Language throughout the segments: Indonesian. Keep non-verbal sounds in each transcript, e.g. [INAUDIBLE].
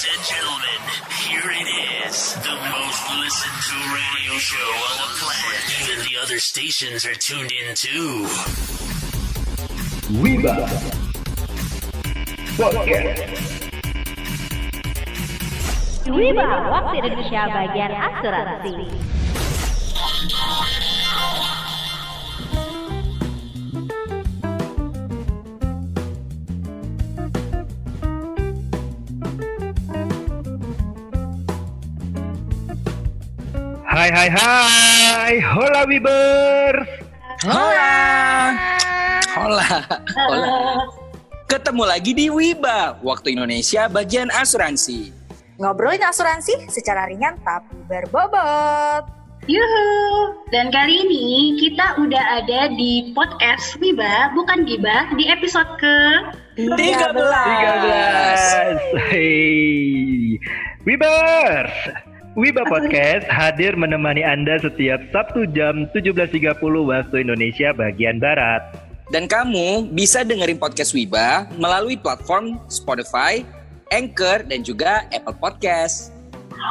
Ladies and gentlemen, here it is. The most listened to radio show on the planet. Even the other stations are tuned in too. Wiba Podcast Wiba, waktu Indonesia bagian asuransi. Hai hai hai Hola Wibers Hola. Hola. Hola. Ketemu lagi di Wiba, Waktu Indonesia bagian asuransi. Ngobrolin asuransi secara ringan tapi berbobot. Yuhu, dan kali ini kita udah ada di podcast Wiba, bukan Giba, di episode ke 13. 13 Hei Wibers Wiba Podcast hadir menemani Anda setiap Sabtu jam 17.30 waktu Indonesia bagian Barat Dan kamu bisa dengerin podcast Wiba melalui platform Spotify, Anchor, dan juga Apple Podcast.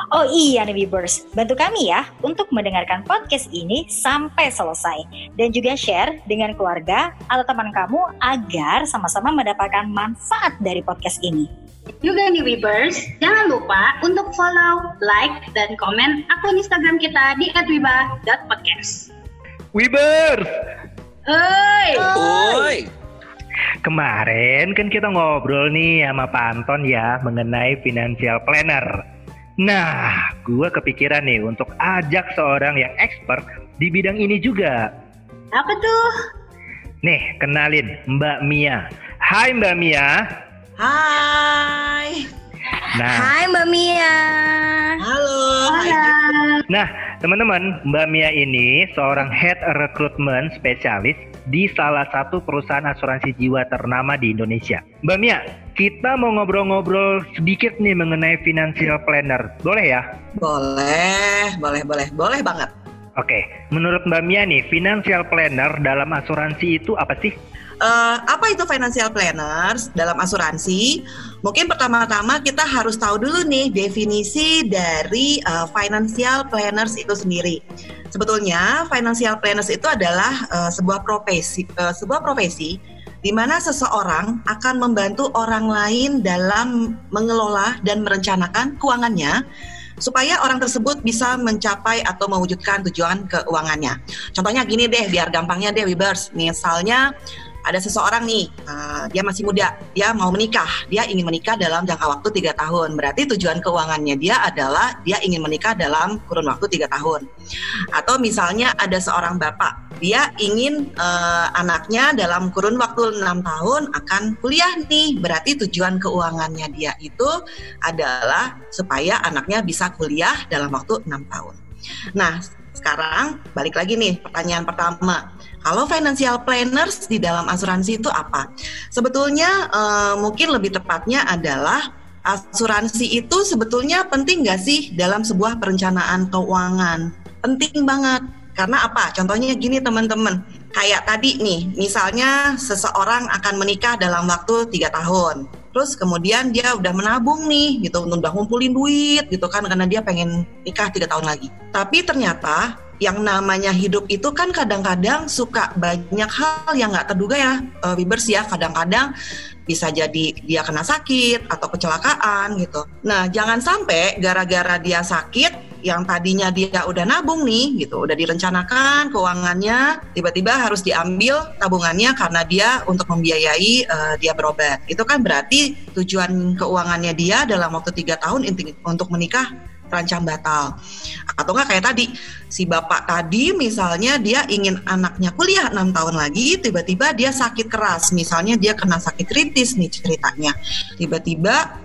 Oh iya nih Wibers, bantu kami ya untuk mendengarkan podcast ini sampai selesai. Dan juga share dengan keluarga atau teman kamu agar sama-sama mendapatkan manfaat dari podcast ini. Juga nih Webers. Jangan lupa untuk follow, like, dan komen akun Instagram kita di @wiba.podcast. Wibers Oi, Oi, Kemarin kan kita ngobrol nih sama Pak Anton ya mengenai financial planner. Nah, gue kepikiran nih untuk ajak seorang yang expert di bidang ini juga. apa tuh? Nih, kenalin Mbak Mia. Hai Mbak Mia. Hai. Nah, Hai Mbak Mia. Halo. Hai. Hola. nah teman-teman, Mbak Mia ini seorang head recruitment spesialis di salah satu perusahaan asuransi jiwa ternama di Indonesia. Mbak Mia, kita mau ngobrol-ngobrol sedikit nih mengenai financial planner. Boleh ya? Boleh, boleh, boleh, boleh banget. Oke, menurut Mbak Mia nih, financial planner dalam asuransi itu apa sih? Eh, apa itu financial planners dalam asuransi? Mungkin pertama-tama kita harus tahu dulu nih definisi dari eh, financial planners itu sendiri. Sebetulnya financial planners itu adalah eh, sebuah profesi, eh, sebuah profesi di mana seseorang akan membantu orang lain dalam mengelola dan merencanakan keuangannya supaya orang tersebut bisa mencapai atau mewujudkan tujuan keuangannya. Contohnya gini deh, biar gampangnya deh, Wibers. Misalnya ada seseorang nih, uh, dia masih muda, dia mau menikah, dia ingin menikah dalam jangka waktu tiga tahun. Berarti tujuan keuangannya dia adalah dia ingin menikah dalam kurun waktu tiga tahun. Atau misalnya ada seorang bapak, dia ingin uh, anaknya dalam kurun waktu enam tahun akan kuliah nih. Berarti tujuan keuangannya dia itu adalah supaya anaknya bisa kuliah dalam waktu enam tahun. Nah, sekarang balik lagi nih pertanyaan pertama. Kalau financial planners di dalam asuransi itu apa? Sebetulnya eh, mungkin lebih tepatnya adalah asuransi itu sebetulnya penting nggak sih dalam sebuah perencanaan keuangan? Penting banget. Karena apa? Contohnya gini teman-teman. Kayak tadi nih, misalnya seseorang akan menikah dalam waktu tiga tahun. Terus kemudian dia udah menabung nih, gitu, udah ngumpulin duit, gitu kan, karena dia pengen nikah tiga tahun lagi. Tapi ternyata yang namanya hidup itu kan kadang-kadang suka banyak hal yang nggak terduga ya, uh, Wibers ya. Kadang-kadang bisa jadi dia kena sakit atau kecelakaan gitu. Nah, jangan sampai gara-gara dia sakit yang tadinya dia udah nabung nih gitu, udah direncanakan keuangannya, tiba-tiba harus diambil tabungannya karena dia untuk membiayai uh, dia berobat. Itu kan berarti tujuan keuangannya dia dalam waktu tiga tahun untuk menikah terancam batal. Atau enggak kayak tadi, si bapak tadi misalnya dia ingin anaknya kuliah enam tahun lagi, tiba-tiba dia sakit keras, misalnya dia kena sakit kritis nih ceritanya. Tiba-tiba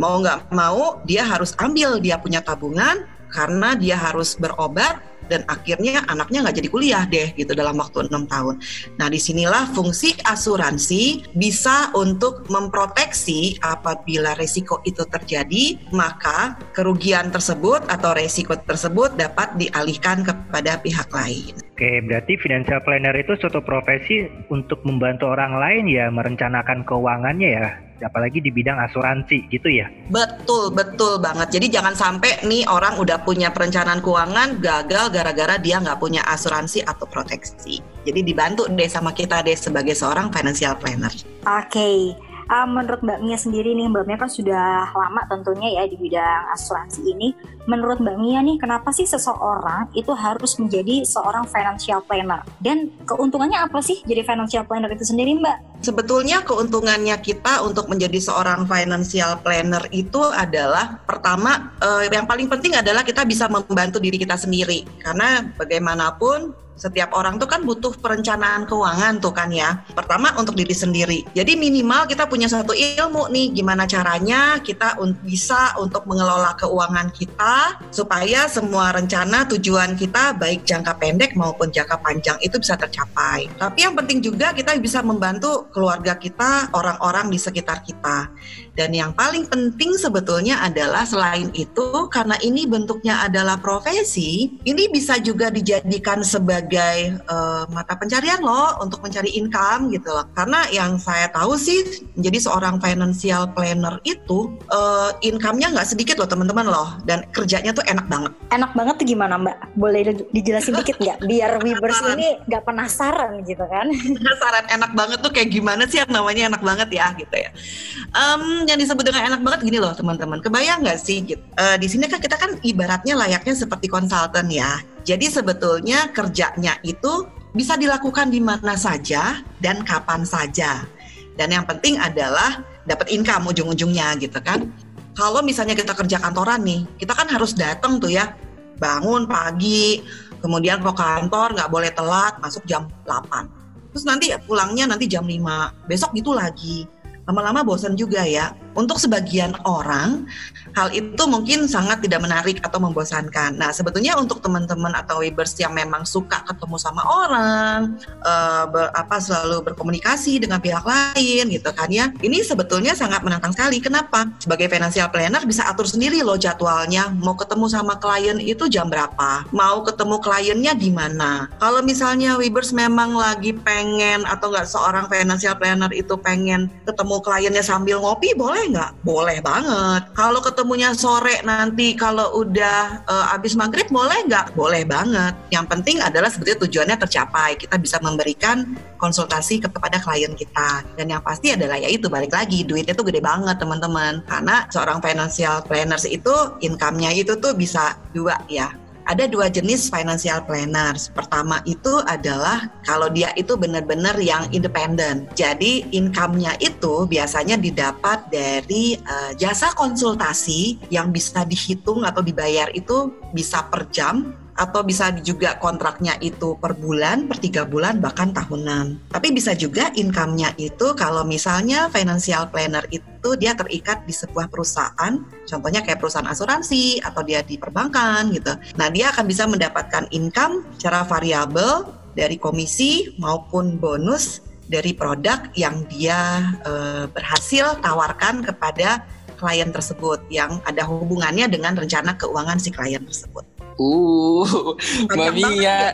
mau nggak mau dia harus ambil dia punya tabungan karena dia harus berobat dan akhirnya anaknya nggak jadi kuliah deh gitu dalam waktu enam tahun. Nah di sinilah fungsi asuransi bisa untuk memproteksi apabila resiko itu terjadi maka kerugian tersebut atau resiko tersebut dapat dialihkan kepada pihak lain. Oke, berarti financial planner itu suatu profesi untuk membantu orang lain ya merencanakan keuangannya ya, apalagi di bidang asuransi gitu ya. Betul, betul banget. Jadi jangan sampai nih orang udah punya perencanaan keuangan gagal gara-gara dia nggak punya asuransi atau proteksi. Jadi dibantu deh sama kita deh sebagai seorang financial planner. Oke, uh, menurut Mbak Mia sendiri nih, Mbak Mia kan sudah lama tentunya ya di bidang asuransi ini. Menurut Mbak Mia nih, kenapa sih seseorang itu harus menjadi seorang financial planner? Dan keuntungannya apa sih jadi financial planner itu sendiri Mbak? Sebetulnya keuntungannya kita untuk menjadi seorang financial planner itu adalah pertama eh, yang paling penting adalah kita bisa membantu diri kita sendiri karena bagaimanapun setiap orang tuh kan butuh perencanaan keuangan tuh kan ya. Pertama untuk diri sendiri. Jadi minimal kita punya satu ilmu nih gimana caranya kita un bisa untuk mengelola keuangan kita supaya semua rencana tujuan kita baik jangka pendek maupun jangka panjang itu bisa tercapai. Tapi yang penting juga kita bisa membantu keluarga kita, orang-orang di sekitar kita. Dan yang paling penting sebetulnya adalah selain itu karena ini bentuknya adalah profesi, ini bisa juga dijadikan sebagai uh, mata pencarian loh untuk mencari income gitu loh. Karena yang saya tahu sih menjadi seorang financial planner itu uh, income-nya nggak sedikit loh teman-teman loh dan kerjanya tuh enak banget. Enak banget tuh gimana Mbak? Boleh dijelasin dikit nggak? Biar [LAUGHS] Webers ini nggak penasaran gitu kan? Penasaran enak banget tuh kayak gimana sih yang namanya enak banget ya gitu ya. Um, yang disebut dengan enak banget gini loh teman-teman. Kebayang nggak sih? Gitu. Uh, di sini kan kita kan ibaratnya layaknya seperti konsultan ya. Jadi sebetulnya kerjanya itu bisa dilakukan di mana saja dan kapan saja. Dan yang penting adalah dapat income ujung-ujungnya gitu kan. Kalau misalnya kita kerja kantoran nih, kita kan harus datang tuh ya, bangun pagi, kemudian ke kantor nggak boleh telat, masuk jam 8. Terus nanti pulangnya nanti jam 5, besok gitu lagi lama-lama bosan juga ya. Untuk sebagian orang, hal itu mungkin sangat tidak menarik atau membosankan. Nah, sebetulnya untuk teman-teman atau webers yang memang suka ketemu sama orang, uh, ber, apa selalu berkomunikasi dengan pihak lain gitu kan ya. Ini sebetulnya sangat menantang sekali. Kenapa? Sebagai financial planner bisa atur sendiri loh jadwalnya. Mau ketemu sama klien itu jam berapa? Mau ketemu kliennya di mana? Kalau misalnya webers memang lagi pengen atau nggak seorang financial planner itu pengen ketemu kliennya sambil ngopi boleh boleh nggak? Boleh banget. Kalau ketemunya sore nanti kalau udah uh, abis maghrib boleh nggak? Boleh banget. Yang penting adalah sebetulnya tujuannya tercapai. Kita bisa memberikan konsultasi kepada klien kita. Dan yang pasti adalah ya itu balik lagi duitnya tuh gede banget teman-teman. Karena seorang financial planners itu income-nya itu tuh bisa dua ya ada dua jenis financial planners. Pertama itu adalah kalau dia itu benar-benar yang independen. Jadi income-nya itu biasanya didapat dari uh, jasa konsultasi yang bisa dihitung atau dibayar itu bisa per jam atau bisa juga kontraknya itu per bulan, per tiga bulan, bahkan tahunan. Tapi bisa juga income-nya itu kalau misalnya financial planner itu dia terikat di sebuah perusahaan, contohnya kayak perusahaan asuransi atau dia di perbankan gitu. Nah dia akan bisa mendapatkan income secara variabel dari komisi maupun bonus dari produk yang dia e, berhasil tawarkan kepada klien tersebut yang ada hubungannya dengan rencana keuangan si klien tersebut. Uh, Mbak Mia.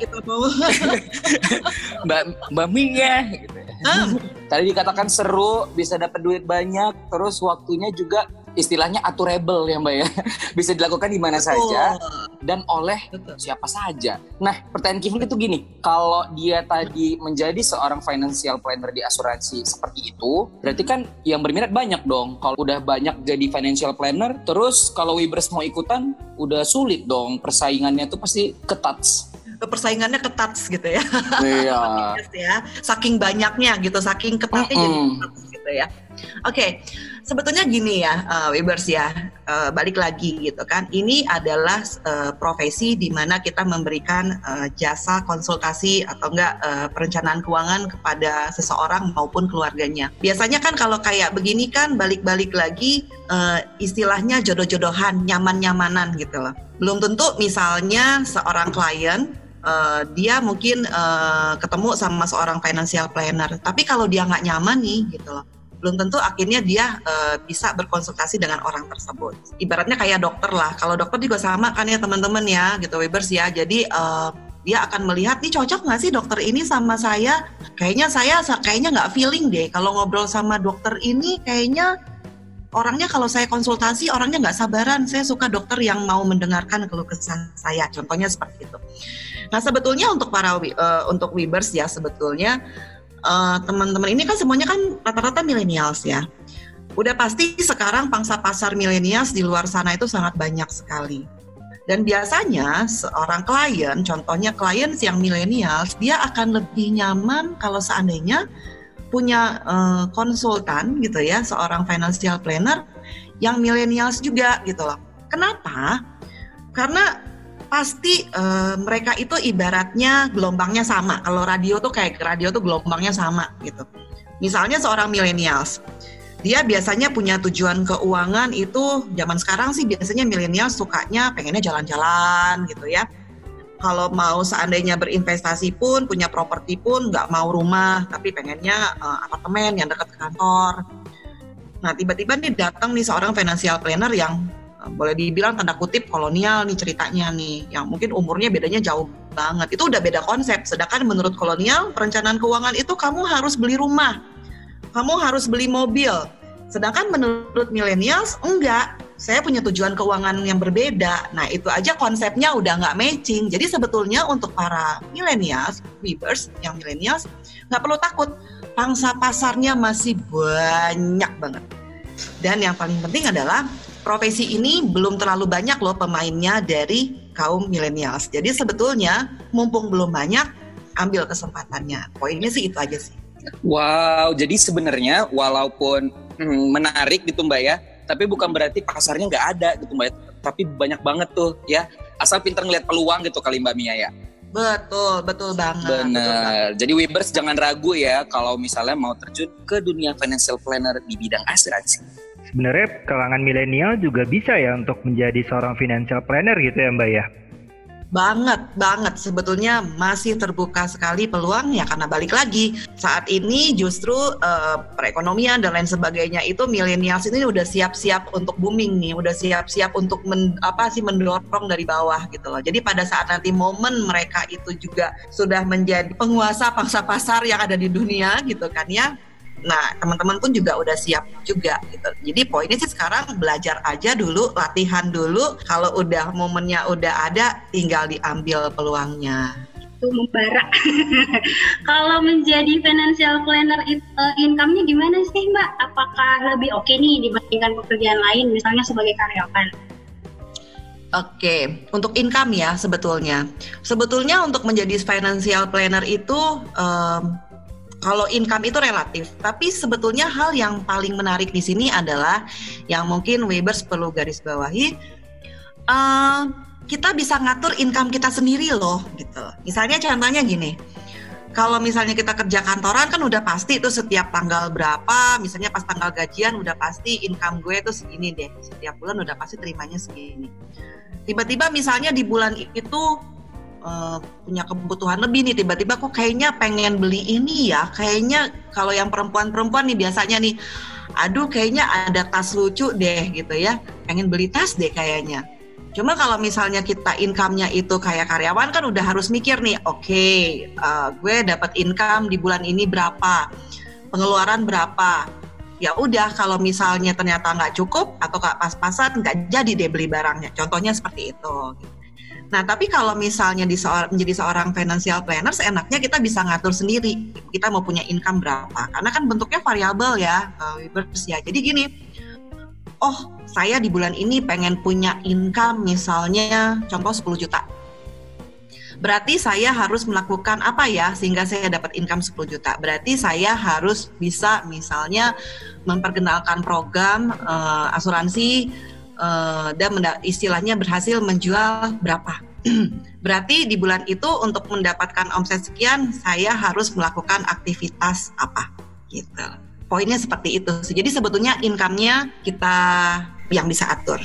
[LAUGHS] Mbak Mbak Mia gitu. Hmm. Tadi dikatakan seru, bisa dapat duit banyak, terus waktunya juga istilahnya aturable ya Mbak ya. [LAUGHS] Bisa dilakukan di mana saja dan oleh Betul. siapa saja. Nah, pertanyaan Kifli itu gini, kalau dia tadi menjadi seorang financial planner di asuransi seperti itu, berarti kan yang berminat banyak dong. Kalau udah banyak jadi financial planner, terus kalau Wibers mau ikutan, udah sulit dong. Persaingannya tuh pasti ketat persaingannya ketat gitu ya. Iya. [LAUGHS] ya. Saking banyaknya gitu, saking ketatnya mm -mm. jadi ketat gitu ya. Oke, okay. sebetulnya gini ya, uh, Webers ya, uh, balik lagi gitu kan. Ini adalah uh, profesi di mana kita memberikan uh, jasa konsultasi atau enggak uh, perencanaan keuangan kepada seseorang maupun keluarganya. Biasanya kan kalau kayak begini kan balik-balik lagi uh, istilahnya jodoh-jodohan, nyaman-nyamanan gitu loh. Belum tentu misalnya seorang klien uh, dia mungkin uh, ketemu sama seorang financial planner. Tapi kalau dia nggak nyaman nih gitu loh, belum tentu akhirnya dia uh, bisa berkonsultasi dengan orang tersebut. Ibaratnya kayak dokter lah. Kalau dokter juga sama kan ya teman-teman ya gitu Webers ya. Jadi uh, Dia akan melihat nih cocok nggak sih dokter ini sama saya? Kayaknya saya kayaknya nggak feeling deh kalau ngobrol sama dokter ini kayaknya orangnya kalau saya konsultasi orangnya nggak sabaran. Saya suka dokter yang mau mendengarkan keluh kesah saya. Contohnya seperti itu. Nah sebetulnya untuk para uh, untuk Webers ya sebetulnya uh, teman-teman ini kan semuanya kan rata-rata millennials ya. Udah pasti sekarang pangsa pasar milenials di luar sana itu sangat banyak sekali. Dan biasanya seorang klien, contohnya klien yang milenials, dia akan lebih nyaman kalau seandainya punya uh, konsultan gitu ya, seorang financial planner yang milenials juga gitu loh. Kenapa? Karena pasti uh, mereka itu ibaratnya gelombangnya sama. Kalau radio tuh kayak radio tuh gelombangnya sama gitu. Misalnya seorang milenials, dia biasanya punya tujuan keuangan itu zaman sekarang sih biasanya milenial sukanya pengennya jalan-jalan gitu ya. Kalau mau seandainya berinvestasi pun punya properti pun nggak mau rumah tapi pengennya uh, apartemen yang dekat kantor. Nah tiba-tiba nih datang nih seorang financial planner yang boleh dibilang tanda kutip kolonial nih ceritanya nih yang mungkin umurnya bedanya jauh banget itu udah beda konsep sedangkan menurut kolonial perencanaan keuangan itu kamu harus beli rumah kamu harus beli mobil. Sedangkan menurut millennials enggak. Saya punya tujuan keuangan yang berbeda. Nah itu aja konsepnya udah nggak matching. Jadi sebetulnya untuk para millennials, weavers yang millennials nggak perlu takut. Pangsa pasarnya masih banyak banget. Dan yang paling penting adalah profesi ini belum terlalu banyak loh pemainnya dari kaum millennials. Jadi sebetulnya mumpung belum banyak, ambil kesempatannya. Poinnya sih itu aja sih. Wow, jadi sebenarnya walaupun hmm, menarik gitu Mbak ya, tapi bukan berarti pasarnya nggak ada gitu Mbak. Ya. Tapi banyak banget tuh ya, asal pinter ngeliat peluang gitu kali Mbak Mia ya. Betul, betul banget. Benar. Jadi Webers jangan ragu ya kalau misalnya mau terjun ke dunia financial planner di bidang asuransi. Sebenarnya kalangan milenial juga bisa ya untuk menjadi seorang financial planner gitu ya Mbak ya. Banget, banget. Sebetulnya masih terbuka sekali peluang ya karena balik lagi saat ini justru uh, perekonomian dan lain sebagainya itu milenials ini udah siap-siap untuk booming nih, udah siap-siap untuk men, apa sih mendorong dari bawah gitu loh. Jadi pada saat nanti momen mereka itu juga sudah menjadi penguasa pangsa pasar yang ada di dunia gitu kan ya Nah, teman-teman pun juga udah siap juga gitu. Jadi poinnya sih sekarang belajar aja dulu, latihan dulu. Kalau udah momennya udah ada, tinggal diambil peluangnya. Itu membara. [LAUGHS] Kalau menjadi financial planner uh, income-nya gimana sih Mbak? Apakah lebih oke okay nih dibandingkan pekerjaan lain, misalnya sebagai karyawan? Oke, untuk income ya sebetulnya. Sebetulnya untuk menjadi financial planner itu um, kalau income itu relatif, tapi sebetulnya hal yang paling menarik di sini adalah yang mungkin Webers perlu garis bawahi. Uh, kita bisa ngatur income kita sendiri loh, gitu. Misalnya contohnya gini, kalau misalnya kita kerja kantoran kan udah pasti itu setiap tanggal berapa, misalnya pas tanggal gajian udah pasti income gue itu segini deh, setiap bulan udah pasti terimanya segini. Tiba-tiba misalnya di bulan itu uh, punya kebutuhan lebih nih tiba-tiba kok kayaknya pengen beli ini ya. Kayaknya kalau yang perempuan-perempuan nih biasanya nih aduh kayaknya ada tas lucu deh gitu ya. Pengen beli tas deh kayaknya. Cuma kalau misalnya kita income-nya itu kayak karyawan kan udah harus mikir nih oke okay, uh, eh, gue dapat income di bulan ini berapa pengeluaran berapa. Ya udah kalau misalnya ternyata nggak cukup atau nggak pas-pasan nggak jadi deh beli barangnya. Contohnya seperti itu Nah, tapi kalau misalnya di seor menjadi seorang financial planner, seenaknya kita bisa ngatur sendiri. Kita mau punya income berapa. Karena kan bentuknya variabel ya, uh, ya. Jadi gini, oh saya di bulan ini pengen punya income misalnya contoh 10 juta. Berarti saya harus melakukan apa ya sehingga saya dapat income 10 juta. Berarti saya harus bisa misalnya memperkenalkan program uh, asuransi uh, dan istilahnya berhasil menjual berapa. [CLEARS THROAT] Berarti di bulan itu untuk mendapatkan omset sekian saya harus melakukan aktivitas apa gitu. Poinnya seperti itu. Jadi sebetulnya income-nya kita yang bisa atur.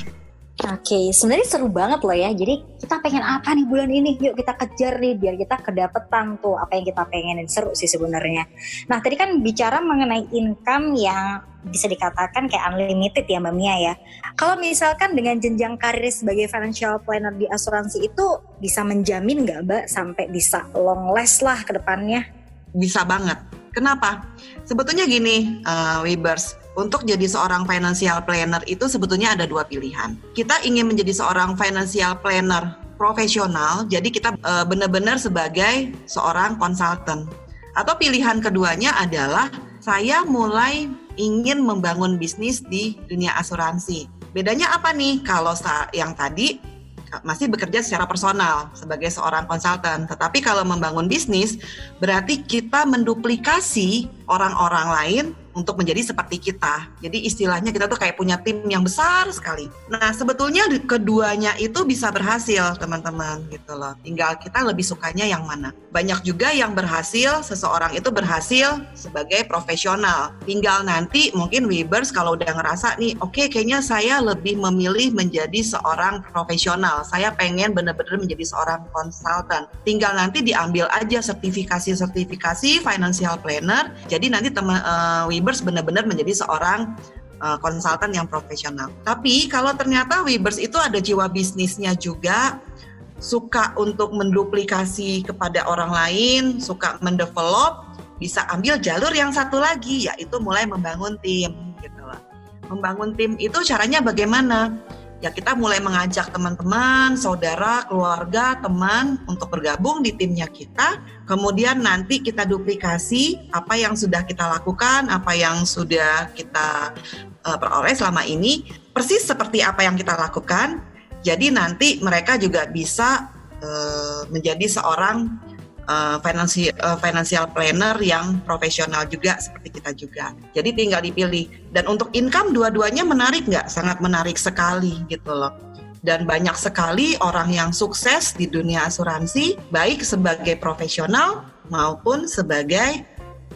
Oke, sebenarnya seru banget loh ya. Jadi kita pengen apa nih bulan ini? Yuk kita kejar nih biar kita kedapetan tuh apa yang kita pengenin. Seru sih sebenarnya. Nah tadi kan bicara mengenai income yang bisa dikatakan kayak unlimited ya Mbak Mia ya. Kalau misalkan dengan jenjang karir sebagai financial planner di asuransi itu bisa menjamin nggak Mbak sampai bisa long last lah ke depannya? Bisa banget. Kenapa? Sebetulnya gini, uh, Webers, untuk jadi seorang financial planner itu sebetulnya ada dua pilihan. Kita ingin menjadi seorang financial planner profesional, jadi kita uh, benar-benar sebagai seorang konsultan. Atau pilihan keduanya adalah saya mulai ingin membangun bisnis di dunia asuransi. Bedanya apa nih? Kalau yang tadi masih bekerja secara personal sebagai seorang konsultan. Tetapi kalau membangun bisnis berarti kita menduplikasi orang-orang lain untuk menjadi seperti kita. Jadi istilahnya kita tuh kayak punya tim yang besar sekali. Nah sebetulnya keduanya itu bisa berhasil teman-teman gitu loh. Tinggal kita lebih sukanya yang mana. Banyak juga yang berhasil, seseorang itu berhasil sebagai profesional. Tinggal nanti mungkin Webers kalau udah ngerasa nih, oke okay, kayaknya saya lebih memilih menjadi seorang profesional. Saya pengen benar-benar menjadi seorang konsultan. Tinggal nanti diambil aja sertifikasi-sertifikasi financial planner. Jadi nanti teman uh, Webers benar-benar menjadi seorang uh, konsultan yang profesional. Tapi kalau ternyata Webers itu ada jiwa bisnisnya juga, suka untuk menduplikasi kepada orang lain, suka mendevelop, bisa ambil jalur yang satu lagi yaitu mulai membangun tim gitu loh. Membangun tim itu caranya bagaimana? Ya kita mulai mengajak teman-teman, saudara, keluarga, teman untuk bergabung di timnya kita. Kemudian nanti kita duplikasi apa yang sudah kita lakukan, apa yang sudah kita uh, peroleh selama ini, persis seperti apa yang kita lakukan jadi nanti mereka juga bisa uh, menjadi seorang uh, financial uh, financial planner yang profesional juga seperti kita juga. Jadi tinggal dipilih. Dan untuk income dua-duanya menarik nggak? Sangat menarik sekali gitu loh. Dan banyak sekali orang yang sukses di dunia asuransi, baik sebagai profesional maupun sebagai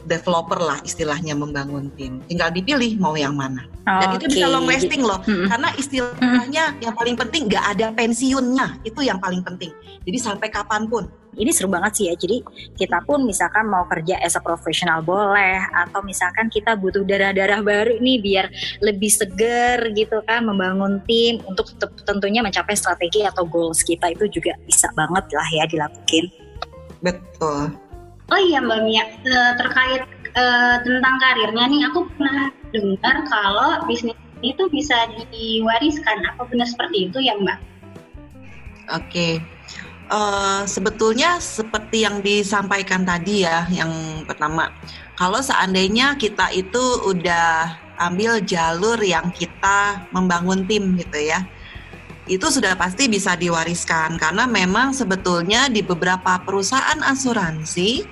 developer lah istilahnya membangun tim. Tinggal dipilih mau yang mana. Dan itu bisa long lasting loh. Hmm. Karena istilahnya yang paling penting nggak ada pensiunnya. Itu yang paling penting. Jadi sampai kapan pun. Ini seru banget sih ya. Jadi kita pun misalkan mau kerja as a professional boleh atau misalkan kita butuh darah-darah baru nih biar lebih seger gitu kan membangun tim untuk tentunya mencapai strategi atau goals kita itu juga bisa banget lah ya dilakukan. Betul. Oh iya Mbak Mia, uh, terkait uh, tentang karirnya nih, aku pernah dengar kalau bisnis itu bisa diwariskan. Apa benar seperti itu ya Mbak? Oke, okay. Uh, sebetulnya seperti yang disampaikan tadi ya, yang pertama, kalau seandainya kita itu udah ambil jalur yang kita membangun tim gitu ya, itu sudah pasti bisa diwariskan karena memang sebetulnya di beberapa perusahaan asuransi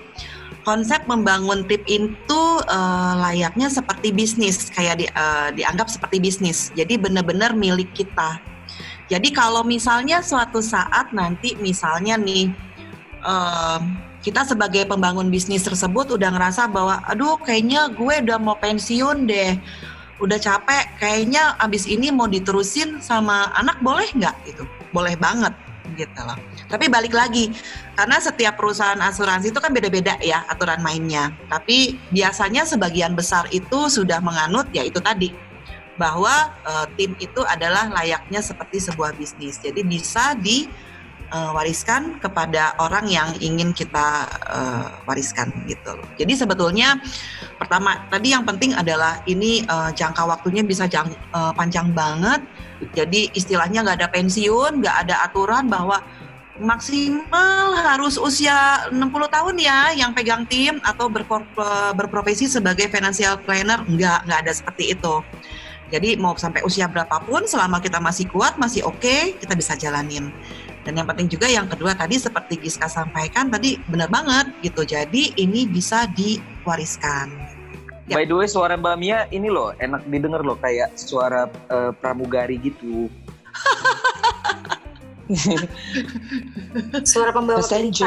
konsep membangun tim itu uh, layaknya seperti bisnis, kayak di, uh, dianggap seperti bisnis. Jadi benar-benar milik kita. Jadi kalau misalnya suatu saat nanti misalnya nih uh, kita sebagai pembangun bisnis tersebut udah ngerasa bahwa aduh kayaknya gue udah mau pensiun deh. Udah capek. Kayaknya abis ini mau diterusin sama anak boleh nggak? Itu boleh banget gitu loh. Tapi balik lagi, karena setiap perusahaan asuransi itu kan beda-beda ya aturan mainnya. Tapi biasanya sebagian besar itu sudah menganut ya itu tadi bahwa uh, tim itu adalah layaknya seperti sebuah bisnis. Jadi bisa diwariskan uh, kepada orang yang ingin kita uh, wariskan gitu. Jadi sebetulnya pertama tadi yang penting adalah ini uh, jangka waktunya bisa jang, uh, panjang banget. Jadi istilahnya nggak ada pensiun, nggak ada aturan bahwa maksimal harus usia 60 tahun ya yang pegang tim atau berprofesi sebagai financial planner enggak enggak ada seperti itu jadi mau sampai usia berapapun selama kita masih kuat masih oke okay, kita bisa jalanin dan yang penting juga yang kedua tadi seperti Giska sampaikan tadi benar banget gitu jadi ini bisa diwariskan ya. By the way suara Mbak Mia ini loh enak didengar loh kayak suara uh, pramugari gitu Suara pembawa berita,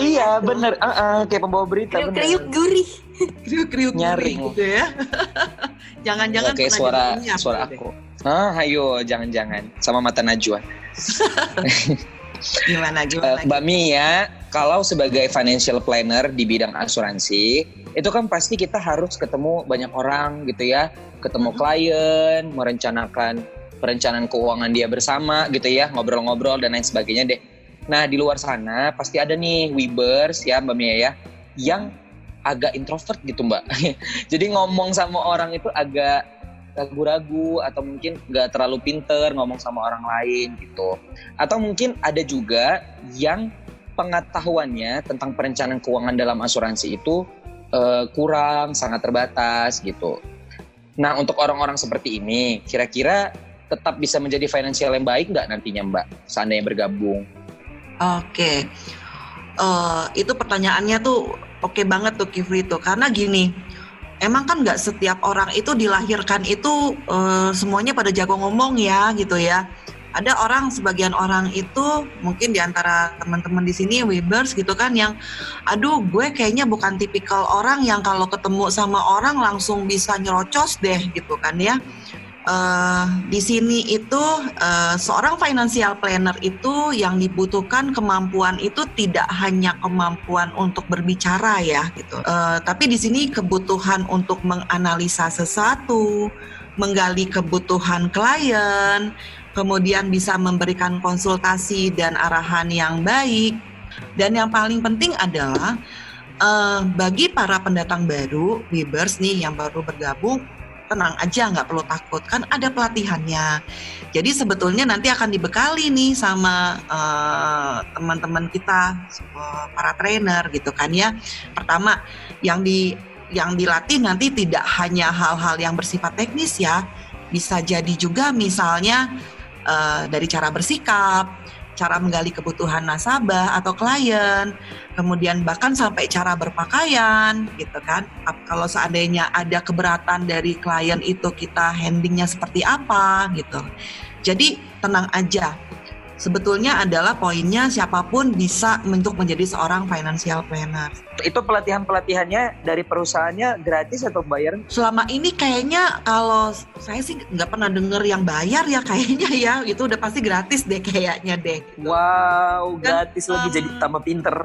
Iya, bener. Uh, uh, kayak pembawa berita. Kriuk, kriuk gurih. Kriuk-kriuk Nyaring. gitu ya. [LAUGHS] Jangan-jangan pernah suara suara deh. aku. Ah, ayo jangan-jangan sama mata Najwa. [LAUGHS] Gimana gimana? Mbak Mia, kalau sebagai financial planner di bidang asuransi, itu kan pasti kita harus ketemu banyak orang gitu ya, ketemu klien, merencanakan perencanaan keuangan dia bersama gitu ya, ngobrol-ngobrol dan lain sebagainya deh. Nah di luar sana pasti ada nih Webers ya Mbak Mia ya, yang agak introvert gitu Mbak. [LAUGHS] Jadi ngomong sama orang itu agak ragu-ragu atau mungkin nggak terlalu pinter ngomong sama orang lain gitu. Atau mungkin ada juga yang pengetahuannya tentang perencanaan keuangan dalam asuransi itu eh, kurang, sangat terbatas gitu. Nah untuk orang-orang seperti ini, kira-kira tetap bisa menjadi financial yang baik nggak nantinya Mbak, seandainya bergabung? Oke, Eh, itu pertanyaannya tuh oke banget tuh Kifli tuh karena gini, emang kan nggak setiap orang itu dilahirkan itu eh, semuanya pada jago ngomong ya gitu ya. Ada orang sebagian orang itu mungkin di antara teman-teman di sini Webers gitu kan yang, aduh gue kayaknya bukan tipikal orang yang kalau ketemu sama orang langsung bisa nyerocos deh gitu kan ya. Eh, di sini itu eh, seorang financial planner itu yang dibutuhkan kemampuan itu tidak hanya kemampuan untuk berbicara ya gitu, Eh, tapi di sini kebutuhan untuk menganalisa sesuatu, menggali kebutuhan klien, kemudian bisa memberikan konsultasi dan arahan yang baik, dan yang paling penting adalah eh, bagi para pendatang baru, Webers nih yang baru bergabung tenang aja nggak perlu takut. Kan ada pelatihannya. Jadi sebetulnya nanti akan dibekali nih sama eh, teman-teman kita eh, para trainer gitu kan ya. Pertama yang di yang dilatih nanti tidak hanya hal-hal yang bersifat teknis ya. Bisa jadi juga misalnya eh, dari cara bersikap cara menggali kebutuhan nasabah atau klien kemudian bahkan sampai cara berpakaian gitu kan. Kalau seandainya ada keberatan dari klien itu kita handlingnya seperti apa gitu. Jadi tenang aja sebetulnya adalah poinnya siapa pun bisa untuk menjadi seorang financial planner Itu pelatihan-pelatihannya dari perusahaannya gratis atau bayar? selama ini kayaknya kalau saya sih nggak pernah denger yang bayar ya kayaknya ya itu udah pasti gratis deh kayaknya deh Wow, Dan, gratis lagi um, jadi tambah pinter.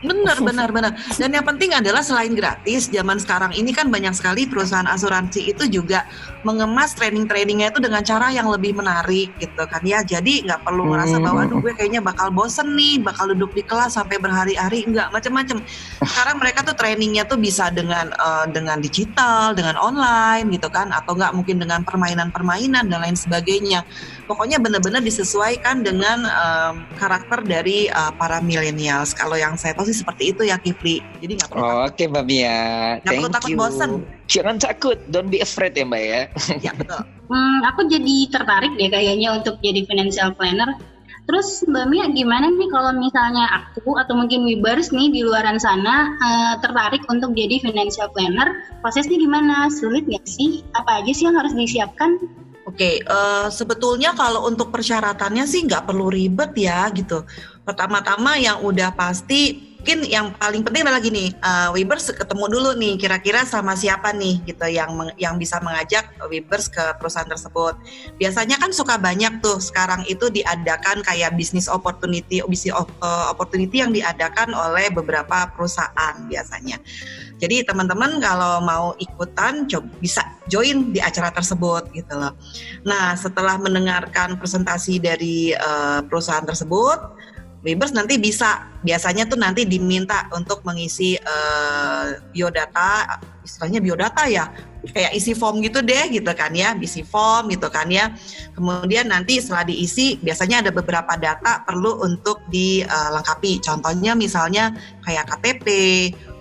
Benar, [LAUGHS] benar, benar. Dan yang penting adalah selain gratis, zaman sekarang ini kan banyak sekali perusahaan asuransi itu juga mengemas training-trainingnya itu dengan cara yang lebih menarik gitu kan ya. Jadi nggak perlu merasa Hmm. bahwa aduh gue kayaknya bakal bosen nih, bakal duduk di kelas sampai berhari-hari, nggak macam-macam. Sekarang mereka tuh trainingnya tuh bisa dengan eh, dengan digital, dengan online gitu kan, atau nggak mungkin dengan permainan-permainan dan lain sebagainya. Pokoknya benar-benar disesuaikan dengan em, karakter dari eh, para millennials. Kalau yang saya tahu sih seperti itu ya Kifli. Jadi nggak perlu. Oke Mbak Mia, perlu thank takut you. bosan. Jangan takut, don't be afraid ya Mbak ya. [LAUGHS] Ya betul. Hmm, aku jadi tertarik deh kayaknya untuk jadi financial planner. Terus Mbak Mia gimana nih kalau misalnya aku atau mungkin Wibers nih di luaran sana eh, tertarik untuk jadi financial planner, prosesnya gimana? Sulit nggak sih? Apa aja sih yang harus disiapkan? Oke, eh, sebetulnya kalau untuk persyaratannya sih nggak perlu ribet ya gitu. Pertama-tama yang udah pasti, mungkin yang paling penting adalah gini, eh, Webers ketemu dulu nih, kira-kira sama siapa nih gitu yang yang bisa mengajak Webers ke perusahaan tersebut. Biasanya kan suka banyak tuh sekarang itu diadakan kayak business opportunity, op- eh, opportunity yang diadakan oleh beberapa perusahaan biasanya. Jadi teman-teman kalau mau ikutan coba bisa join di acara tersebut gitu loh. Nah, setelah mendengarkan presentasi dari eh, perusahaan tersebut, Webers nanti bisa biasanya tuh nanti diminta untuk mengisi eh, biodata, istilahnya biodata ya, kayak isi form gitu deh gitu kan ya, isi form gitu kan ya. Kemudian nanti setelah diisi biasanya ada beberapa data perlu untuk dilengkapi. Contohnya misalnya kayak KTP,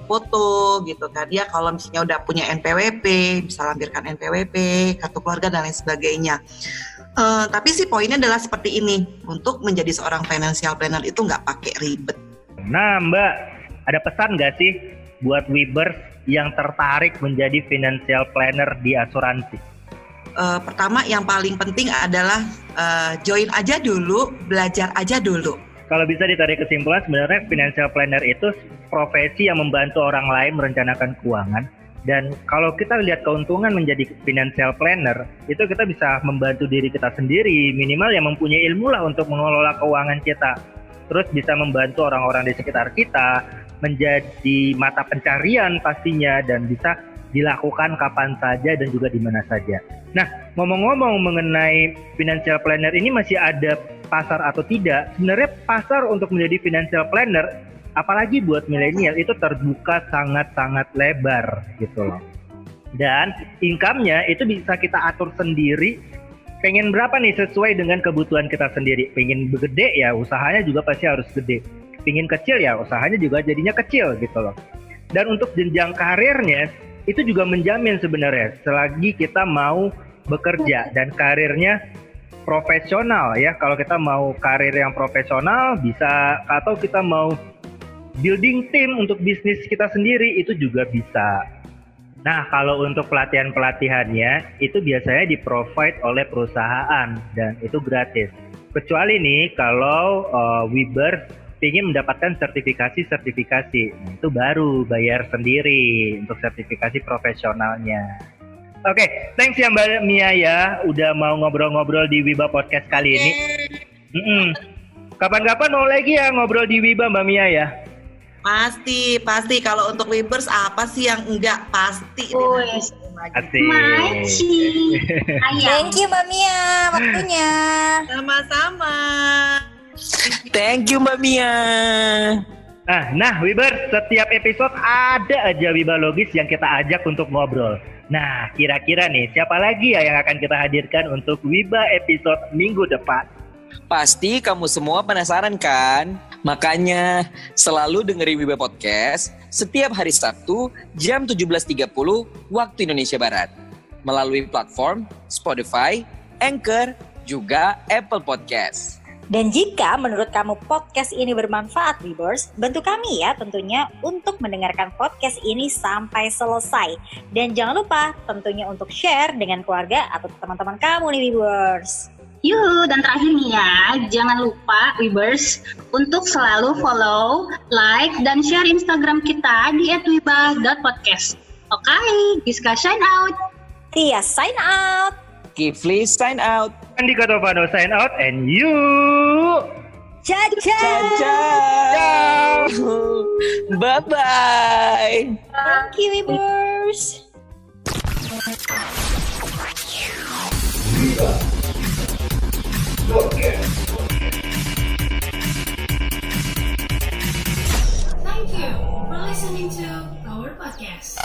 foto gitu kan ya kalau misalnya udah punya NPWP bisa lampirkan NPWP kartu keluarga dan lain sebagainya Eh, tapi sih poinnya adalah seperti ini. Untuk menjadi seorang financial planner itu nggak pakai ribet. Nah, Mbak, ada pesan nggak sih buat Webers yang tertarik menjadi financial planner di asuransi? Eh, pertama yang paling penting adalah eh, join aja dulu belajar aja dulu. Kalau bisa ditarik kesimpulan sebenarnya financial planner itu profesi yang membantu orang lain merencanakan keuangan dan kalau kita lihat keuntungan menjadi financial planner itu kita bisa membantu diri kita sendiri minimal yang mempunyai ilmu lah untuk mengelola keuangan kita terus bisa membantu orang-orang di sekitar kita menjadi mata pencarian pastinya dan bisa dilakukan kapan saja dan juga di mana saja. Nah, ngomong-ngomong mengenai financial planner ini masih ada pasar atau tidak? Sebenarnya pasar untuk menjadi financial planner apalagi buat milenial itu terbuka sangat-sangat lebar gitu loh. Dan income-nya itu bisa kita atur sendiri pengen berapa nih sesuai dengan kebutuhan kita sendiri. Pengen gede ya usahanya juga pasti harus gede. Pengen kecil ya usahanya juga jadinya kecil gitu loh. Dan untuk jenjang karirnya itu juga menjamin sebenarnya selagi kita mau bekerja dan karirnya profesional ya. Kalau kita mau karir yang profesional bisa atau kita mau building tim untuk bisnis kita sendiri itu juga bisa. Nah, kalau untuk pelatihan-pelatihannya itu biasanya di-provide oleh perusahaan dan itu gratis. Kecuali nih kalau uh, Weber ingin mendapatkan sertifikasi-sertifikasi. Nah, itu baru bayar sendiri untuk sertifikasi profesionalnya. Oke, okay, thanks ya Mbak Mia ya udah mau ngobrol-ngobrol di Wiba Podcast kali ini. Mm -mm. Kapan-kapan mau lagi ya ngobrol di Wiba Mbak Mia ya? Pasti, pasti. Kalau untuk Wibers apa sih yang enggak pasti? Oh, Asik. Maci. Thank you Mbak Mia waktunya. Sama-sama. Thank you Mbak Mia. Nah, nah Wiber, setiap episode ada aja Wibalogis yang kita ajak untuk ngobrol. Nah, kira-kira nih siapa lagi ya yang akan kita hadirkan untuk Wiba episode minggu depan? Pasti kamu semua penasaran kan? Makanya selalu dengerin Wiba Podcast setiap hari Sabtu jam 17.30 waktu Indonesia Barat. Melalui platform Spotify, Anchor, juga Apple Podcast. Dan jika menurut kamu podcast ini bermanfaat, Viewers, bantu kami ya tentunya untuk mendengarkan podcast ini sampai selesai. Dan jangan lupa tentunya untuk share dengan keluarga atau teman-teman kamu nih, Viewers. Yuhu, dan terakhir nih ya, jangan lupa Webers untuk selalu follow, like, dan share Instagram kita di @wiba.podcast. Oke, okay, Giska sign out. Tia sign out. Kifli sign out. Andi Katovano sign out and you Caca. Ciao. Bye bye. Thank you, Webers. Thank you for listening to our podcast.